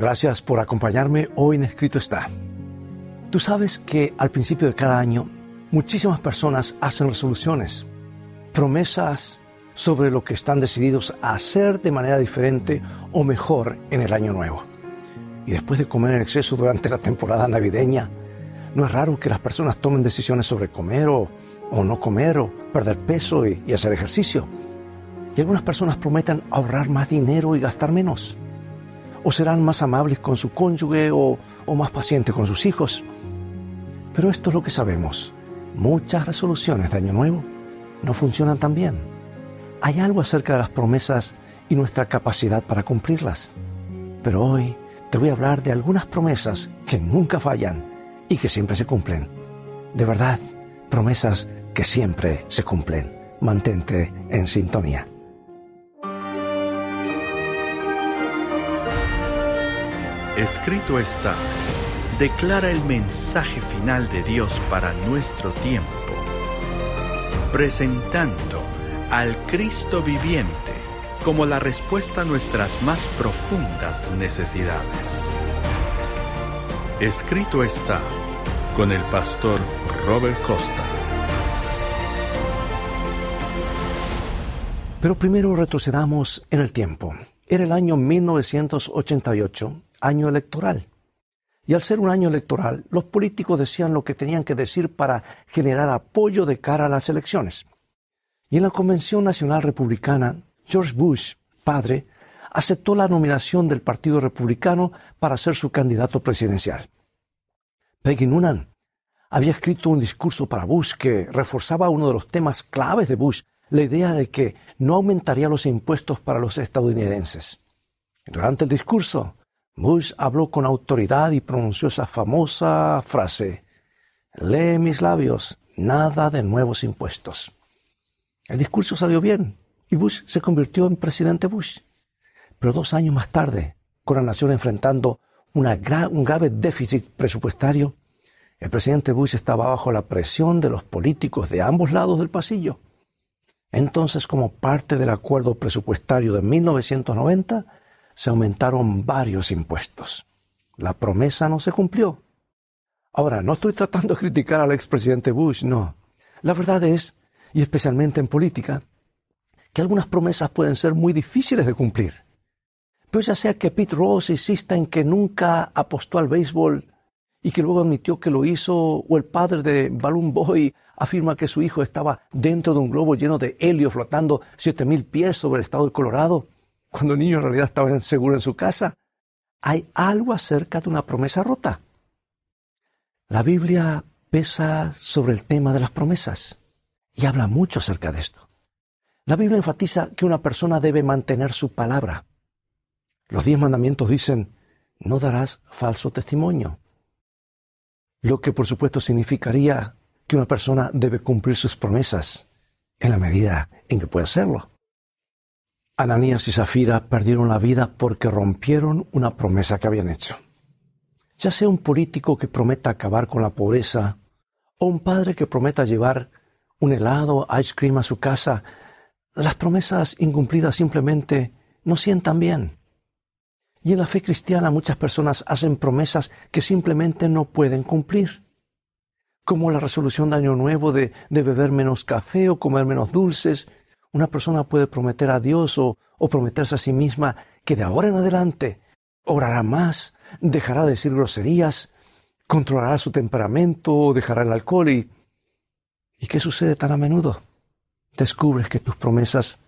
Gracias por acompañarme hoy en Escrito está. Tú sabes que al principio de cada año muchísimas personas hacen resoluciones, promesas sobre lo que están decididos a hacer de manera diferente o mejor en el año nuevo. Y después de comer en exceso durante la temporada navideña, no es raro que las personas tomen decisiones sobre comer o, no comer o perder peso y, y hacer ejercicio. Y algunas personas prometen ahorrar más dinero y gastar menos. O serán más amables con su cónyuge o, más pacientes con sus hijos. Pero esto es lo que sabemos. Muchas resoluciones de Año Nuevo no funcionan tan bien. Hay algo acerca de las promesas y nuestra capacidad para cumplirlas. Pero hoy te voy a hablar de algunas promesas que nunca fallan y que siempre se cumplen. De verdad, promesas que siempre se cumplen. Mantente en sintonía. Escrito está, declara el mensaje final de Dios para nuestro tiempo, presentando al Cristo viviente como la respuesta a nuestras más profundas necesidades. Escrito está con el pastor Robert Costa. Pero primero retrocedamos en el tiempo. Era el año 1988 año electoral. Y al ser un año electoral, los políticos decían lo que tenían que decir para generar apoyo de cara a las elecciones. Y en la Convención Nacional Republicana, George Bush, padre, aceptó la nominación del Partido Republicano para ser su candidato presidencial. Peggy Noonan había escrito un discurso para Bush que reforzaba uno de los temas claves de Bush, la idea de que no aumentaría los impuestos para los estadounidenses. Durante el discurso, Bush habló con autoridad y pronunció esa famosa frase, lee mis labios, nada de nuevos impuestos. El discurso salió bien y Bush se convirtió en presidente Bush. Pero dos años más tarde, con la nación enfrentando un grave déficit presupuestario, el presidente Bush estaba bajo la presión de los políticos de ambos lados del pasillo. Entonces, como parte del acuerdo presupuestario de 1990, se aumentaron varios impuestos. La promesa no se cumplió. Ahora, no estoy tratando de criticar al expresidente Bush, no. La verdad es, y especialmente en política, que algunas promesas pueden ser muy difíciles de cumplir. Pero ya sea que Pete Rose insista en que nunca apostó al béisbol y que luego admitió que lo hizo, o el padre de Balloon Boy afirma que su hijo estaba dentro de un globo lleno de helio flotando siete mil pies sobre el estado de Colorado, cuando el niño en realidad estaba seguro en su casa. Hay algo acerca de una promesa rota. La Biblia pesa sobre el tema de las promesas y habla mucho acerca de esto. La Biblia enfatiza que una persona debe mantener su palabra. Los diez mandamientos dicen, no darás falso testimonio. Lo que por supuesto significaría que una persona debe cumplir sus promesas en la medida en que puede hacerlo. Ananías y Zafira perdieron la vida porque rompieron una promesa que habían hecho. Ya sea un político que prometa acabar con la pobreza o un padre que prometa llevar un helado, ice cream a su casa, las promesas incumplidas simplemente no sientan bien. Y en la fe cristiana muchas personas hacen promesas que simplemente no pueden cumplir. Como la resolución de Año Nuevo de, de beber menos café o comer menos dulces, una persona puede prometer a Dios o, prometerse a sí misma que de ahora en adelante orará más, dejará de decir groserías, controlará su temperamento, dejará el alcohol y... ¿Y qué sucede tan a menudo? Descubres que tus promesas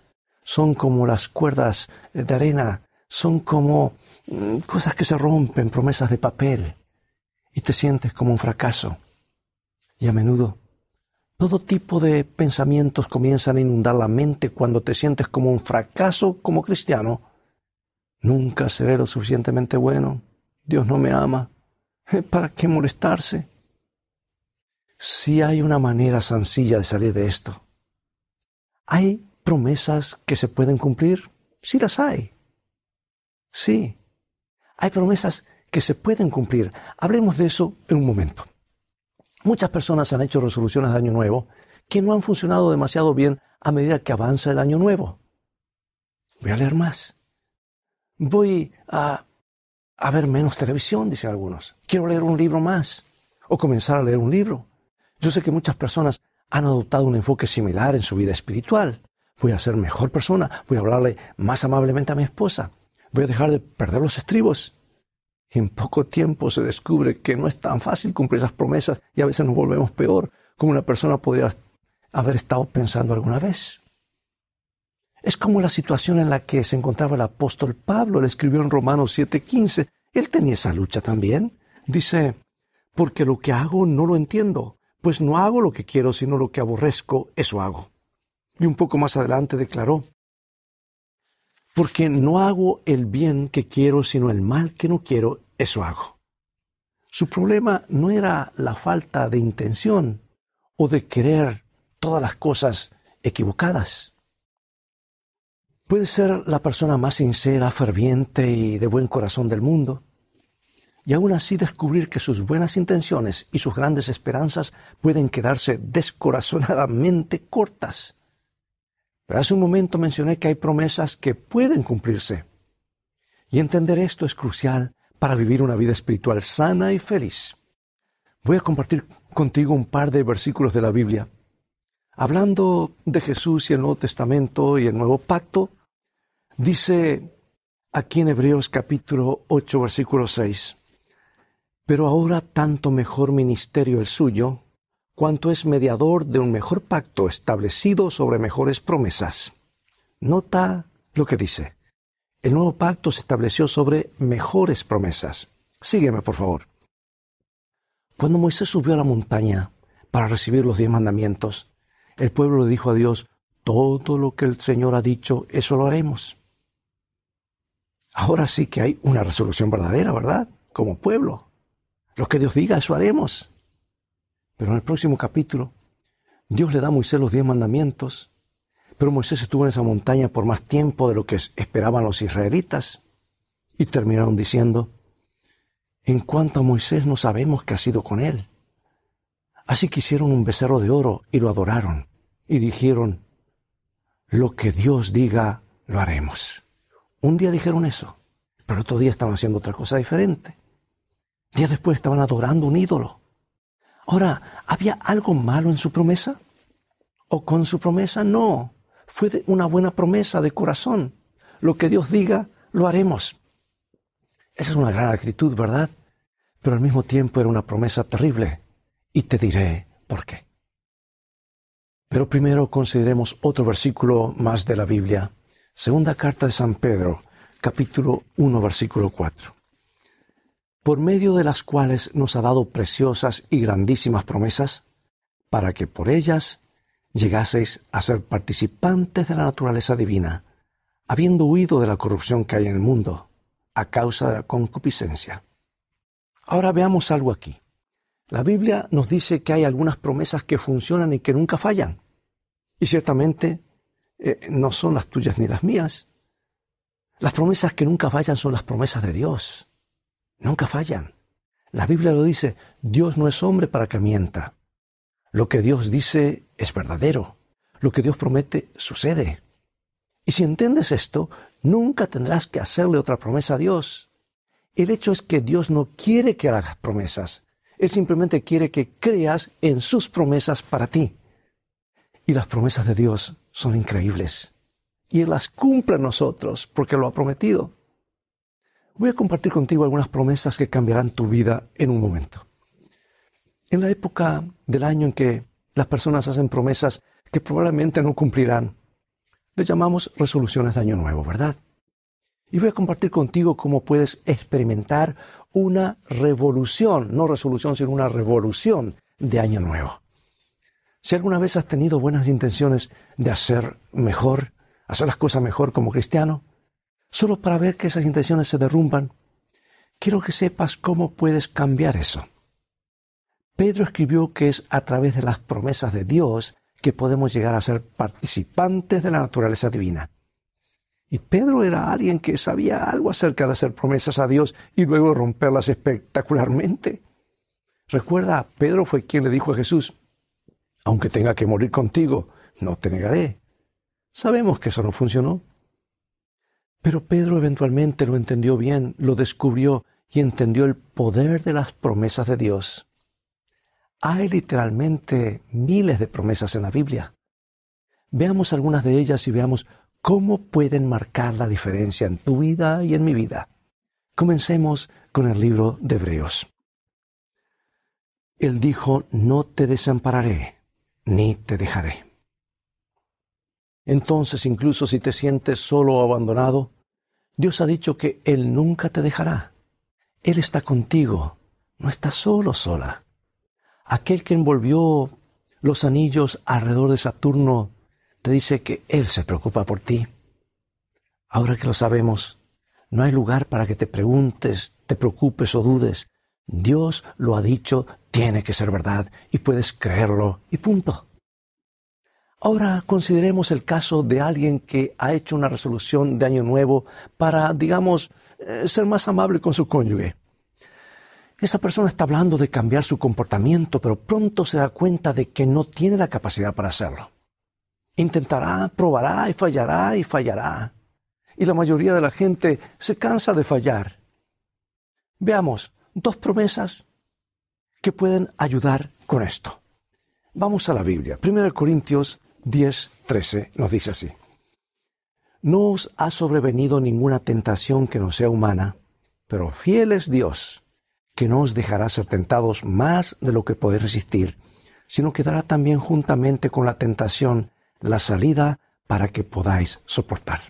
son como las cuerdas de arena, son como mm, cosas que se rompen, promesas de papel, y te sientes como un fracaso. Y a menudo todo tipo de pensamientos comienzan a inundar la mente cuando te sientes como un fracaso como cristiano. Nunca seré lo suficientemente bueno. Dios no me ama. ¿Para qué molestarse? Si hay una manera sencilla de salir de esto. ¿Hay promesas que se pueden cumplir? Sí las hay. Sí. Hay promesas que se pueden cumplir. Hablemos de eso en un momento. Muchas personas han hecho resoluciones de año nuevo que no han funcionado demasiado bien a medida que avanza el año nuevo. Voy a leer más. Voy a ver menos televisión, dicen algunos. Quiero leer un libro más o comenzar a leer un libro. Yo sé que muchas personas han adoptado un enfoque similar en su vida espiritual. Voy a ser mejor persona, voy a hablarle más amablemente a mi esposa, voy a dejar de perder los estribos. En poco tiempo se descubre que no es tan fácil cumplir esas promesas y a veces nos volvemos peor, como una persona podría haber estado pensando alguna vez. Es como la situación en la que se encontraba el apóstol Pablo, le escribió en Romanos 7:15. Él tenía esa lucha también. Dice, porque lo que hago no lo entiendo, pues no hago lo que quiero, sino lo que aborrezco, eso hago. Y un poco más adelante declaró, porque no hago el bien que quiero, sino el mal que no quiero, eso hago. Su problema no era la falta de intención o de querer todas las cosas equivocadas. Puede ser la persona más sincera, ferviente y de buen corazón del mundo, y aún así descubrir que sus buenas intenciones y sus grandes esperanzas pueden quedarse descorazonadamente cortas. Pero hace un momento mencioné que hay promesas que pueden cumplirse. Y entender esto es crucial para vivir una vida espiritual sana y feliz. Voy a compartir contigo un par de versículos de la Biblia. Hablando de Jesús y el Nuevo Testamento y el Nuevo Pacto, dice aquí en Hebreos capítulo 8, versículo 6, Pero ahora tanto mejor ministerio el suyo, cuanto es mediador de un mejor pacto establecido sobre mejores promesas. Nota lo que dice. El nuevo pacto se estableció sobre mejores promesas. Sígueme, por favor. Cuando Moisés subió a la montaña para recibir los diez mandamientos, el pueblo le dijo a Dios, todo lo que el Señor ha dicho, eso lo haremos. Ahora sí que hay una resolución verdadera, ¿verdad? Como pueblo. Lo que Dios diga, eso haremos. Pero en el próximo capítulo, Dios le da a Moisés los diez mandamientos, pero Moisés estuvo en esa montaña por más tiempo de lo que esperaban los israelitas, y terminaron diciendo, en cuanto a Moisés no sabemos qué ha sido con él. Así que hicieron un becerro de oro y lo adoraron, y dijeron, lo que Dios diga, lo haremos. Un día dijeron eso, pero otro día estaban haciendo otra cosa diferente. Días después estaban adorando un ídolo. Ahora, ¿había algo malo en su promesa? ¿O con su promesa? No. Fue una buena promesa de corazón. Lo que Dios diga, lo haremos. Esa es una gran actitud, ¿verdad? Pero al mismo tiempo era una promesa terrible. Y te diré por qué. Pero primero consideremos otro versículo más de la Biblia. Segunda carta de San Pedro, capítulo 1, versículo 4 por medio de las cuales nos ha dado preciosas y grandísimas promesas, para que por ellas llegaseis a ser participantes de la naturaleza divina, habiendo huido de la corrupción que hay en el mundo, a causa de la concupiscencia. Ahora veamos algo aquí. La Biblia nos dice que hay algunas promesas que funcionan y que nunca fallan. Y ciertamente eh, no son las tuyas ni las mías. Las promesas que nunca fallan son las promesas de Dios. Nunca fallan. La Biblia lo dice, Dios no es hombre para que mienta. Lo que Dios dice es verdadero. Lo que Dios promete sucede. Y si entiendes esto, nunca tendrás que hacerle otra promesa a Dios. El hecho es que Dios no quiere que hagas promesas. Él simplemente quiere que creas en sus promesas para ti. Y las promesas de Dios son increíbles. Y Él las cumple a nosotros porque lo ha prometido. Voy a compartir contigo algunas promesas que cambiarán tu vida en un momento. En la época del año en que las personas hacen promesas que probablemente no cumplirán, le llamamos resoluciones de año nuevo, ¿verdad? Y voy a compartir contigo cómo puedes experimentar una revolución, no resolución, sino una revolución de año nuevo. Si alguna vez has tenido buenas intenciones de hacer mejor, hacer las cosas mejor como cristiano, solo para ver que esas intenciones se derrumban, quiero que sepas cómo puedes cambiar eso. Pedro escribió que es a través de las promesas de Dios que podemos llegar a ser participantes de la naturaleza divina. Y Pedro era alguien que sabía algo acerca de hacer promesas a Dios y luego romperlas espectacularmente. Recuerda, Pedro fue quien le dijo a Jesús, aunque tenga que morir contigo, no te negaré. Sabemos que eso no funcionó. Pero Pedro eventualmente lo entendió bien, lo descubrió y entendió el poder de las promesas de Dios. Hay literalmente miles de promesas en la Biblia. Veamos algunas de ellas y veamos cómo pueden marcar la diferencia en tu vida y en mi vida. Comencemos con el libro de Hebreos. Él dijo, no te desampararé, ni te dejaré. Entonces, incluso si te sientes solo o abandonado, Dios ha dicho que Él nunca te dejará. Él está contigo, no estás solo sola. Aquel que envolvió los anillos alrededor de Saturno te dice que Él se preocupa por ti. Ahora que lo sabemos, no hay lugar para que te preguntes, te preocupes o dudes. Dios lo ha dicho, tiene que ser verdad y puedes creerlo y punto. Ahora consideremos el caso de alguien que ha hecho una resolución de año nuevo para, digamos, eh, ser más amable con su cónyuge. Esa persona está hablando de cambiar su comportamiento, pero pronto se da cuenta de que no tiene la capacidad para hacerlo. Intentará, probará y fallará y fallará. Y la mayoría de la gente se cansa de fallar. Veamos dos promesas que pueden ayudar con esto. Vamos a la Biblia. 1 Corintios 10, 13 nos dice así. No os ha sobrevenido ninguna tentación que no sea humana, pero fiel es Dios, que no os dejará ser tentados más de lo que podéis resistir, sino que dará también juntamente con la tentación la salida para que podáis soportar.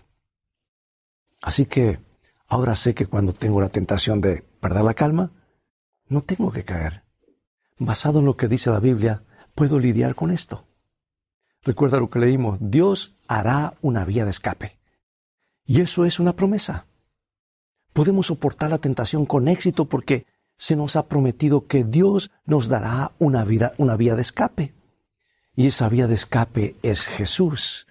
Así que ahora sé que cuando tengo la tentación de perder la calma, no tengo que caer. Basado en lo que dice la Biblia, puedo lidiar con esto. Recuerda lo que leímos, Dios hará una vía de escape. Y eso es una promesa. Podemos soportar la tentación con éxito porque se nos ha prometido que Dios nos dará una, vida, una vía de escape. Y esa vía de escape es Jesús.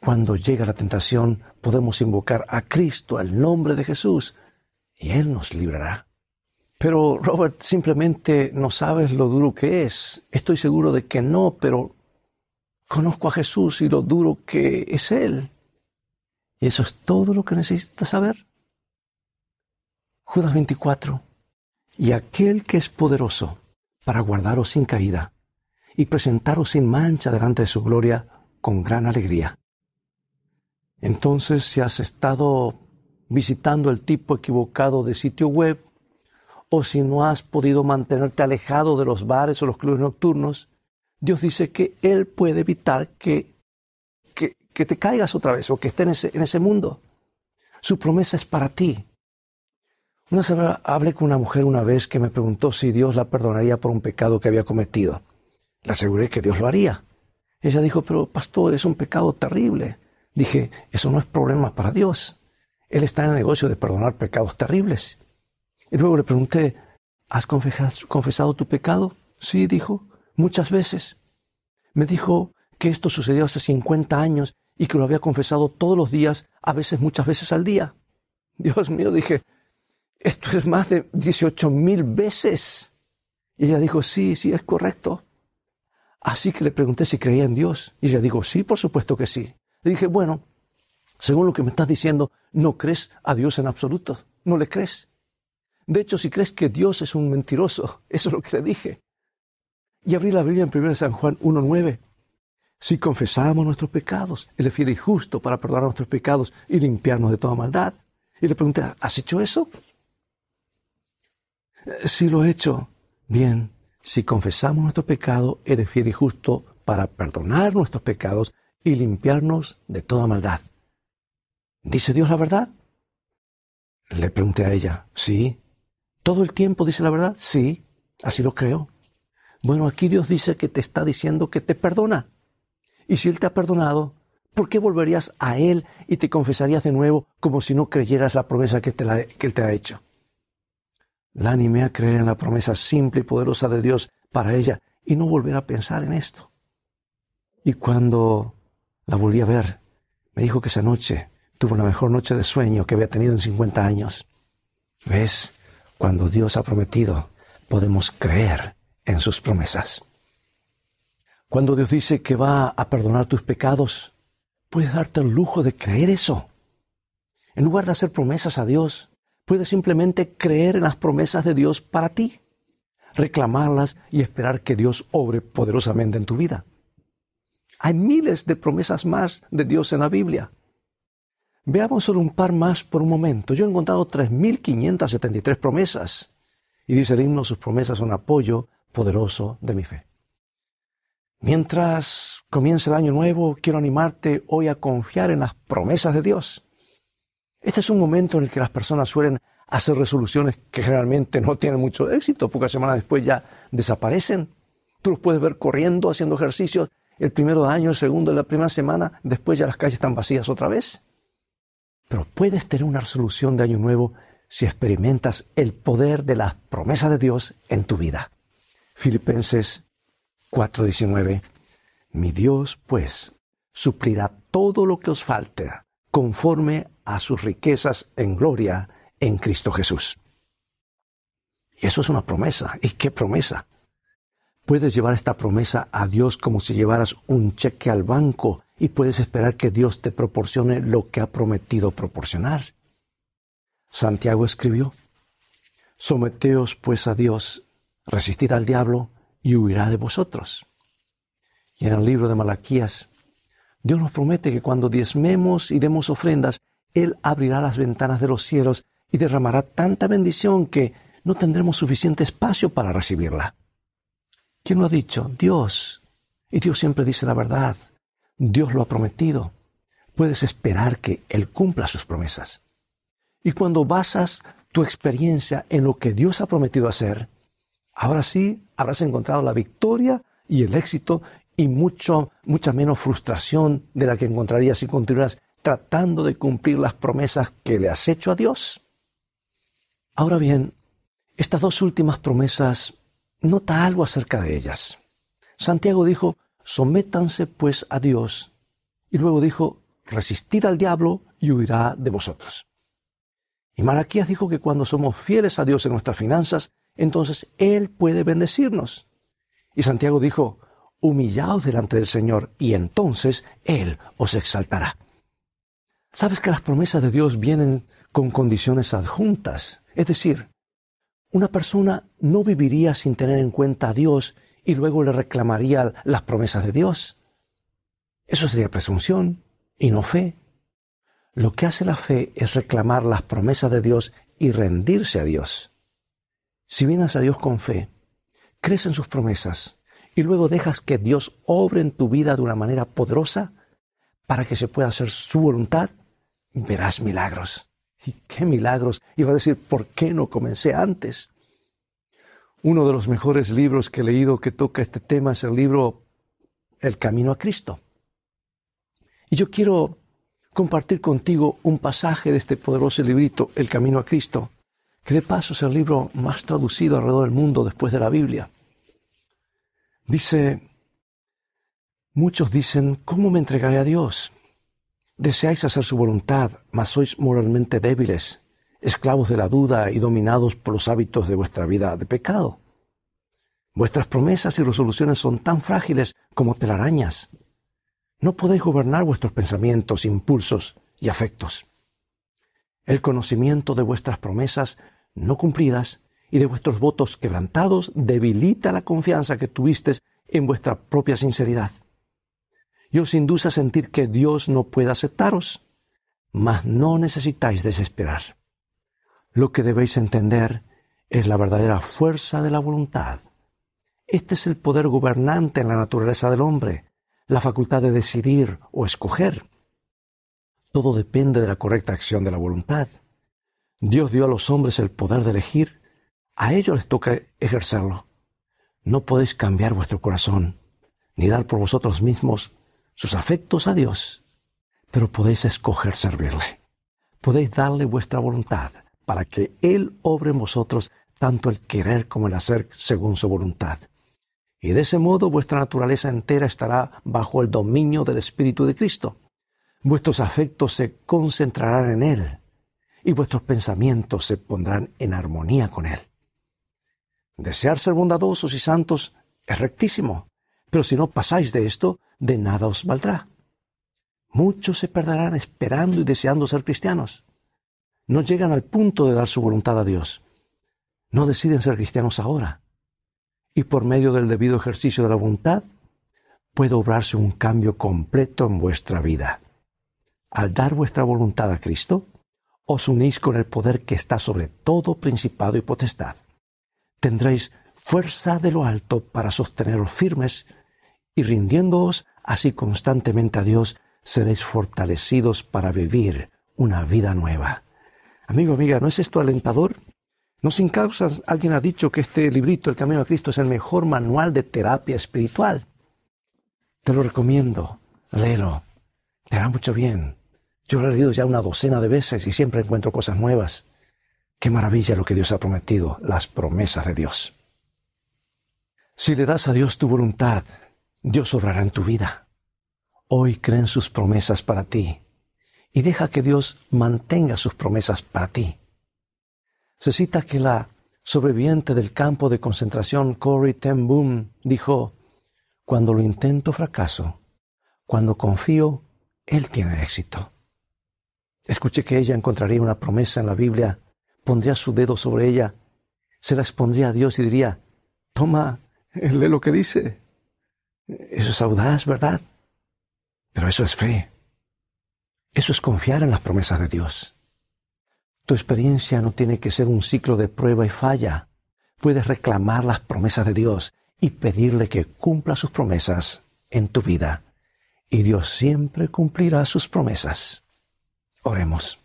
Cuando llega la tentación, podemos invocar a Cristo, al nombre de Jesús, y Él nos librará. Pero Robert, simplemente no sabes lo duro que es. Estoy seguro de que no, pero Conozco a Jesús y lo duro que es Él. Y eso es todo lo que necesitas saber. Judas 24. Y aquel que es poderoso para guardaros sin caída y presentaros sin mancha delante de su gloria con gran alegría. Entonces, si has estado visitando el tipo equivocado de sitio web, o si no has podido mantenerte alejado de los bares o los clubes nocturnos, Dios dice que Él puede evitar que, que, te caigas otra vez o que estés en ese, mundo. Su promesa es para ti. Una vez hablé con una mujer una vez que me preguntó si Dios la perdonaría por un pecado que había cometido. Le aseguré que Dios lo haría. Ella dijo, pero pastor, es un pecado terrible. Dije, eso no es problema para Dios. Él está en el negocio de perdonar pecados terribles. Y luego le pregunté, ¿has confesado tu pecado? Sí, dijo muchas veces. Me dijo que esto sucedió hace 50 años y que lo había confesado todos los días, a veces muchas veces al día. Dios mío, dije, esto es más de 18 mil veces. Y ella dijo, sí, sí, es correcto. Así que le pregunté si creía en Dios. Y ella dijo, sí, por supuesto que sí. Le dije, bueno, según lo que me estás diciendo, no crees a Dios en absoluto. No le crees. De hecho, si crees que Dios es un mentiroso, eso es lo que le dije y abrí la Biblia en 1 San Juan 1.9. Si confesamos nuestros pecados, Él es fiel y justo para perdonar nuestros pecados y limpiarnos de toda maldad. Y le pregunté, ¿has hecho eso? Si lo he hecho. Bien, si confesamos nuestro pecado, Él es fiel y justo para perdonar nuestros pecados y limpiarnos de toda maldad. ¿Dice Dios la verdad? Le pregunté a ella, ¿sí? ¿Todo el tiempo dice la verdad? Sí, así lo creo. Bueno, aquí Dios dice que te está diciendo que te perdona. Y si Él te ha perdonado, ¿por qué volverías a Él y te confesarías de nuevo como si no creyeras la promesa que, que Él te ha hecho? La animé a creer en la promesa simple y poderosa de Dios para ella y no volver a pensar en esto. Y cuando la volví a ver, me dijo que esa noche tuvo la mejor noche de sueño que había tenido en 50 años. ¿Ves? Cuando Dios ha prometido, podemos creer en sus promesas. Cuando Dios dice que va a perdonar tus pecados, puedes darte el lujo de creer eso. En lugar de hacer promesas a Dios, puedes simplemente creer en las promesas de Dios para ti, reclamarlas y esperar que Dios obre poderosamente en tu vida. Hay miles de promesas más de Dios en la Biblia. Veamos solo un par más por un momento. Yo he encontrado 3.573 promesas. Y dice el himno, sus promesas son apoyo poderoso de mi fe. Mientras comienza el año nuevo, quiero animarte hoy a confiar en las promesas de Dios. Este es un momento en el que las personas suelen hacer resoluciones que generalmente no tienen mucho éxito, pocas semanas después ya desaparecen. Tú los puedes ver corriendo, haciendo ejercicios el primero de año, el segundo de la primera semana, después ya las calles están vacías otra vez. Pero puedes tener una resolución de año nuevo si experimentas el poder de las promesas de Dios en tu vida. Filipenses 4:19 Mi Dios, pues, suplirá todo lo que os falte conforme a sus riquezas en gloria en Cristo Jesús. Y eso es una promesa. ¿Y qué promesa? Puedes llevar esta promesa a Dios como si llevaras un cheque al banco y puedes esperar que Dios te proporcione lo que ha prometido proporcionar. Santiago escribió, Someteos pues a Dios, resistid al diablo y huirá de vosotros. Y en el libro de Malaquías, Dios nos promete que cuando diezmemos y demos ofrendas, Él abrirá las ventanas de los cielos y derramará tanta bendición que no tendremos suficiente espacio para recibirla. ¿Quién lo ha dicho? Dios. Y Dios siempre dice la verdad. Dios lo ha prometido. Puedes esperar que Él cumpla sus promesas. Y cuando basas tu experiencia en lo que Dios ha prometido hacer, ahora sí habrás encontrado la victoria y el éxito y mucho, mucha menos frustración de la que encontrarías si continuas tratando de cumplir las promesas que le has hecho a Dios. Ahora bien, estas dos últimas promesas, nota algo acerca de ellas. Santiago dijo, sométanse pues a Dios. Y luego dijo, resistir al diablo y huirá de vosotros. Y Malaquías dijo que cuando somos fieles a Dios en nuestras finanzas, entonces Él puede bendecirnos. Y Santiago dijo, humillaos delante del Señor y entonces Él os exaltará. Sabes que las promesas de Dios vienen con condiciones adjuntas, es decir, una persona no viviría sin tener en cuenta a Dios y luego le reclamaría las promesas de Dios. Eso sería presunción y no fe. Lo que hace la fe es reclamar las promesas de Dios y rendirse a Dios. Si vienes a Dios con fe, crees en sus promesas y luego dejas que Dios obre en tu vida de una manera poderosa para que se pueda hacer su voluntad, verás milagros. ¿Y qué milagros? Iba a decir, ¿por qué no comencé antes? Uno de los mejores libros que he leído que toca este tema es el libro El Camino a Cristo. Y yo quiero compartir contigo un pasaje de este poderoso librito, El Camino a Cristo, que de paso es el libro más traducido alrededor del mundo después de la Biblia. Dice, muchos dicen, ¿cómo me entregaré a Dios? Deseáis hacer su voluntad, mas sois moralmente débiles, esclavos de la duda y dominados por los hábitos de vuestra vida de pecado. Vuestras promesas y resoluciones son tan frágiles como telarañas. No podéis gobernar vuestros pensamientos, impulsos y afectos. El conocimiento de vuestras promesas no cumplidas y de vuestros votos quebrantados debilita la confianza que tuvisteis en vuestra propia sinceridad. Y os induce a sentir que Dios no puede aceptaros, mas no necesitáis desesperar. Lo que debéis entender es la verdadera fuerza de la voluntad. Este es el poder gobernante en la naturaleza del hombre, la facultad de decidir o escoger. Todo depende de la correcta acción de la voluntad. Dios dio a los hombres el poder de elegir, a ellos les toca ejercerlo. No podéis cambiar vuestro corazón, ni dar por vosotros mismos sus afectos a Dios, pero podéis escoger servirle. Podéis darle vuestra voluntad para que Él obre en vosotros tanto el querer como el hacer según su voluntad. Y de ese modo vuestra naturaleza entera estará bajo el dominio del Espíritu de Cristo. Vuestros afectos se concentrarán en Él y vuestros pensamientos se pondrán en armonía con Él. Desear ser bondadosos y santos es rectísimo, pero si no pasáis de esto, de nada os valdrá. Muchos se perderán esperando y deseando ser cristianos. no llegan al punto de dar su voluntad a Dios. No deciden ser cristianos ahora. Y por medio del debido ejercicio de la voluntad, puede obrarse un cambio completo en vuestra vida. Al dar vuestra voluntad a Cristo, os unís con el poder que está sobre todo principado y potestad. Tendréis fuerza de lo alto para sosteneros firmes y rindiéndoos así constantemente a Dios, seréis fortalecidos para vivir una vida nueva. Amigo, amiga, ¿no es esto alentador? No sin causa alguien ha dicho que este librito, El Camino a Cristo, es el mejor manual de terapia espiritual. Te lo recomiendo, léelo, te hará mucho bien. Yo lo he leído ya una docena de veces y siempre encuentro cosas nuevas. Qué maravilla lo que Dios ha prometido, las promesas de Dios. Si le das a Dios tu voluntad, Dios obrará en tu vida. Hoy creen sus promesas para ti y deja que Dios mantenga sus promesas para ti. Se cita que la sobreviviente del campo de concentración Corrie ten Boom dijo, cuando lo intento fracaso, cuando confío, Él tiene éxito. Escuché que ella encontraría una promesa en la Biblia, pondría su dedo sobre ella, se la expondría a Dios y diría, toma, lee lo que dice. Eso es audaz, ¿verdad? Pero eso es fe. Eso es confiar en las promesas de Dios. Tu experiencia no tiene que ser un ciclo de prueba y falla. Puedes reclamar las promesas de Dios y pedirle que cumpla sus promesas en tu vida. Y Dios siempre cumplirá sus promesas. Oremos.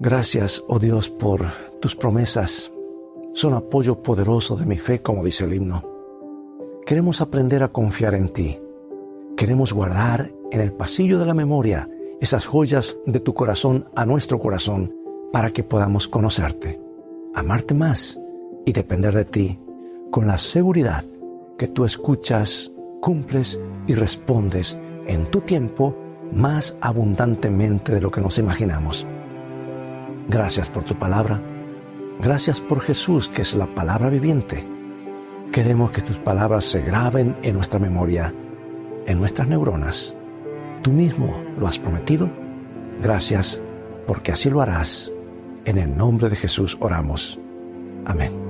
Gracias, oh Dios, por tus promesas. Son apoyo poderoso de mi fe, como dice el himno. Queremos aprender a confiar en ti. Queremos guardar en el pasillo de la memoria esas joyas de tu corazón a nuestro corazón para que podamos conocerte, amarte más y depender de ti con la seguridad que tú escuchas, cumples y respondes en tu tiempo más abundantemente de lo que nos imaginamos. Gracias por tu palabra. Gracias por Jesús, que es la palabra viviente Queremos que tus palabras se graben en nuestra memoria, en nuestras neuronas. Tú mismo lo has prometido. Gracias, porque así lo harás. En el nombre de Jesús oramos. Amén.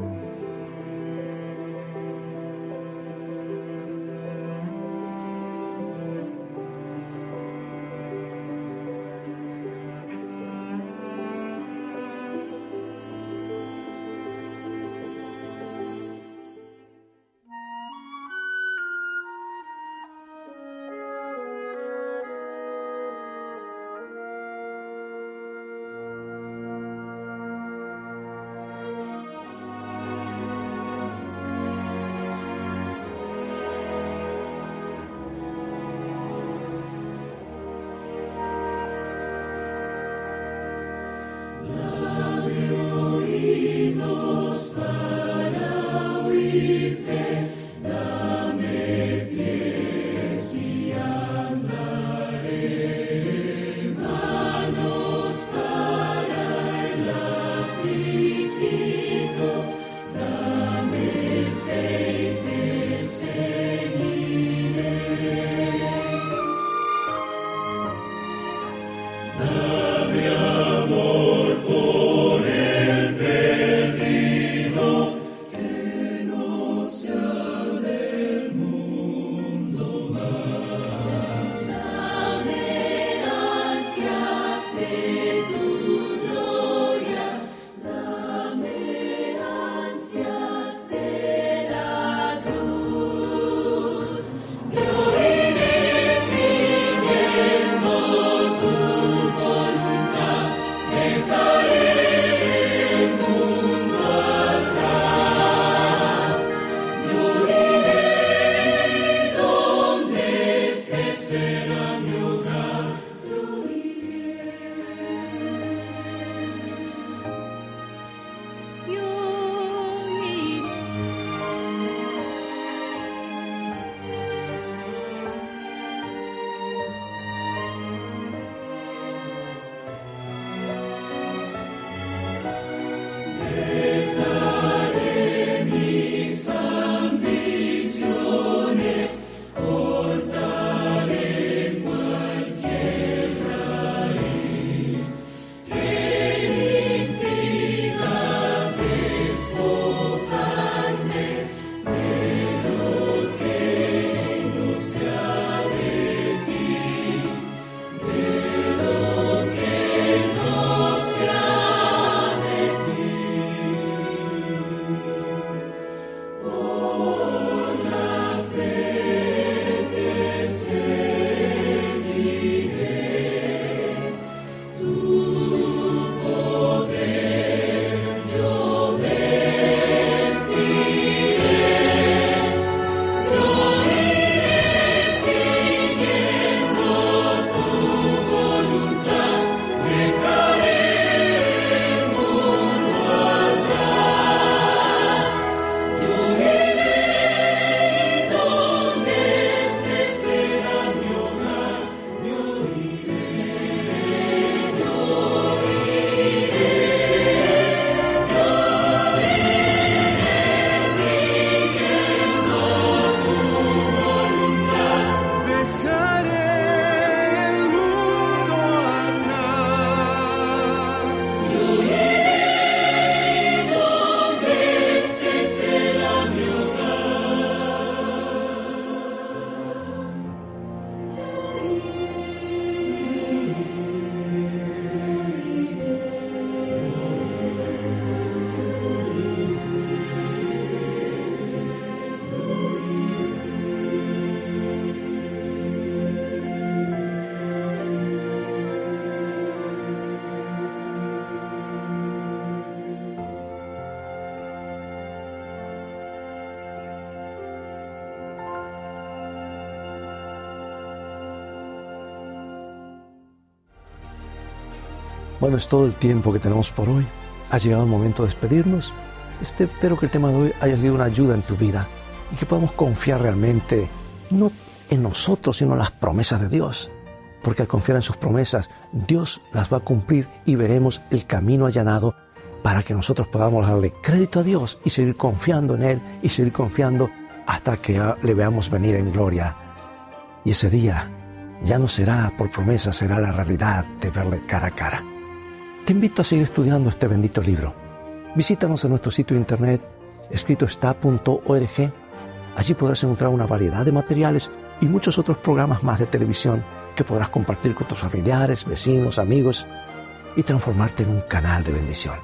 Bueno, es todo el tiempo que tenemos por hoy. Ha llegado el momento de despedirnos. Este, espero que el tema de hoy haya sido una ayuda en tu vida y que podamos confiar realmente no en nosotros, sino en las promesas de Dios. Porque al confiar en sus promesas, Dios las va a cumplir y veremos el camino allanado para que nosotros podamos darle crédito a Dios y seguir confiando en Él y seguir confiando hasta que le veamos venir en gloria. Y ese día ya no será por promesa, será la realidad de verle cara a cara. Te invito a seguir estudiando este bendito libro. Visítanos en nuestro sitio de internet escritoestá.org. Allí podrás encontrar una variedad de materiales y muchos otros programas más de televisión que podrás compartir con tus familiares, vecinos, amigos y transformarte en un canal de bendición.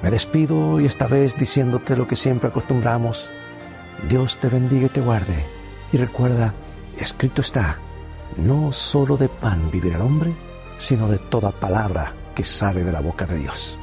Me despido y esta vez diciéndote lo que siempre acostumbramos. Dios te bendiga y te guarde. Y recuerda, escrito está, no solo de pan vivirá el hombre, sino de toda palabra que sale de la boca de Dios.